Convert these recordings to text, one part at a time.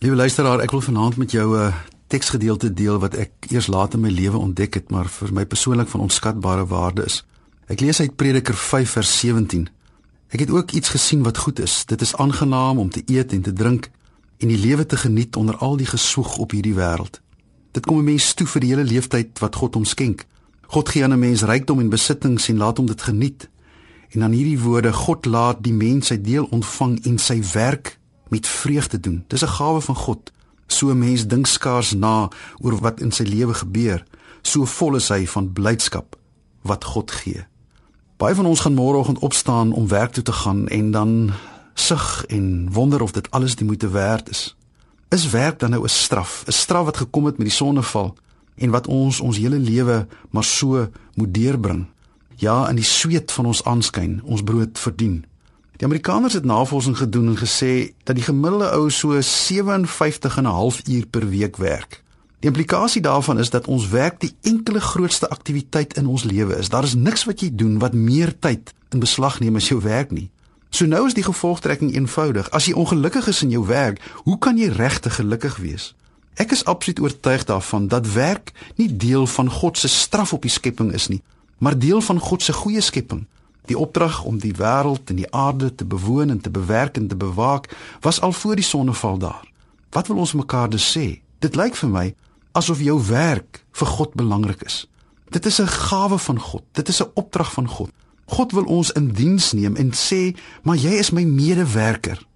Liewe luisteraar, ek wil vanaand met jou 'n teksgedeelte deel wat ek eers laat in my lewe ontdek het, maar vir my persoonlik van onskatbare waarde is. Ek lees uit Prediker 5 vers 17. Ek het ook iets gesien wat goed is. Dit is aangenaam om te eet en te drink en die lewe te geniet onder al die gesoeg op hierdie wêreld. Dit kom 'n mens toe vir die hele leeftyd wat God hom skenk. God gee aan 'n mens rykdom en besittings en laat hom dit geniet. En dan hierdie woorde: God laat die mens sy deel ontvang en sy werk met vreugde doen. Dis 'n gawe van God. So 'n mens dink skaars na oor wat in sy lewe gebeur. So vol is hy van blydskap wat God gee. Baie van ons gaan môreoggend opstaan om werk toe te gaan en dan sug en wonder of dit alles die moeite werd is. Is werk dan nou 'n straf? 'n Straf wat gekom het met die sonneval en wat ons ons hele lewe maar so moet deurbring. Ja, in die sweet van ons aanskyn, ons brood verdien. Die Amerikaners het navorsing gedoen en gesê dat die gemiddelde ou so 57 en 'n half uur per week werk. Die implikasie daarvan is dat ons werk die enkele grootste aktiwiteit in ons lewe is. Daar is niks wat jy doen wat meer tyd in beslag neem as jou werk nie. So nou is die gevolgtrekking eenvoudig. As jy ongelukkig is in jou werk, hoe kan jy regtig gelukkig wees? Ek is absoluut oortuig daarvan dat werk nie deel van God se straf op die skepping is nie, maar deel van God se goeie skepping. Die opdrag om die wêreld en die aarde te bewoon en te bewerk en te bewaak was al voor die sonneval daar. Wat wil ons mekaar dus sê? Dit lyk vir my asof jou werk vir God belangrik is. Dit is 'n gawe van God. Dit is 'n opdrag van God. God wil ons in diens neem en sê, "Maar jy is my medewerker.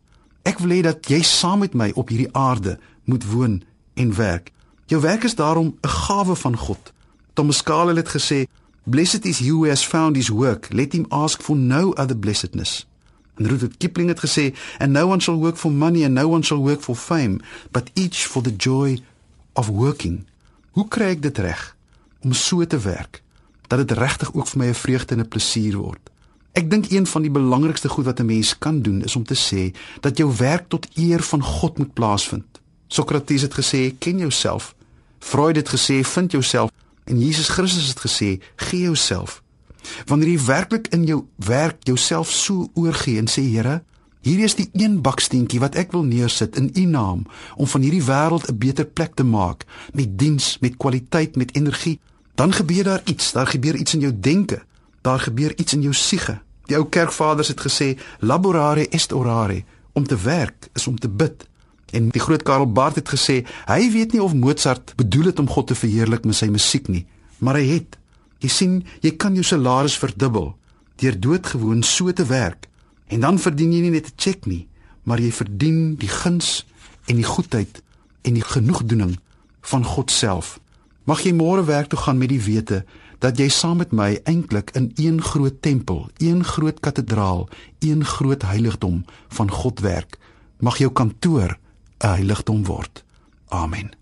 Ek wil hê dat jy saam met my op hierdie aarde moet woon en werk." Jou werk is daarom 'n gawe van God. Thomas Carlyle het gesê, Blessed is he who has found his work. Let him ask for no other blessedness. En Rudyard Kipling het gesê, and no one shall work for money and no one shall work for fame, but each for the joy of working. Hoe kry ek dit reg om so te werk dat dit regtig ook vir my 'n vreugde en 'n plesier word? Ek dink een van die belangrikste goed wat 'n mens kan doen is om te sê dat jou werk tot eer van God moet plaasvind. Sokrates het gesê, ken jouself. Freud het gesê, vind jouself. En Jesus Christus het gesê: "Gee jouself." Wanneer jy werklik in jou werk jouself so oorgee en sê: "Here, hier is die een baksteentjie wat ek wil neersit in U naam om van hierdie wêreld 'n beter plek te maak met diens, met kwaliteit, met energie." Dan gebeur daar iets, daar gebeur iets in jou denke. Daar gebeur iets in jou siege. Die ou kerkvaders het gesê: "Laborare est orare." Om te werk is om te bid. En die groot Karel Barth het gesê, hy weet nie of Mozart bedoel het om God te verheerlik met sy musiek nie, maar hy het. Jy sien, jy kan jou salaris verdubbel deur doodgewoon so te werk. En dan verdien jy nie net 'n cheque nie, maar jy verdien die guns en die goedheid en die genoegdoening van God self. Mag jy môre werk toe gaan met die wete dat jy saam met my eintlik in een groot tempel, een groot kathedraal, een groot heiligdom van God werk. Mag jou kantoor 'n heiligdom word. Amen.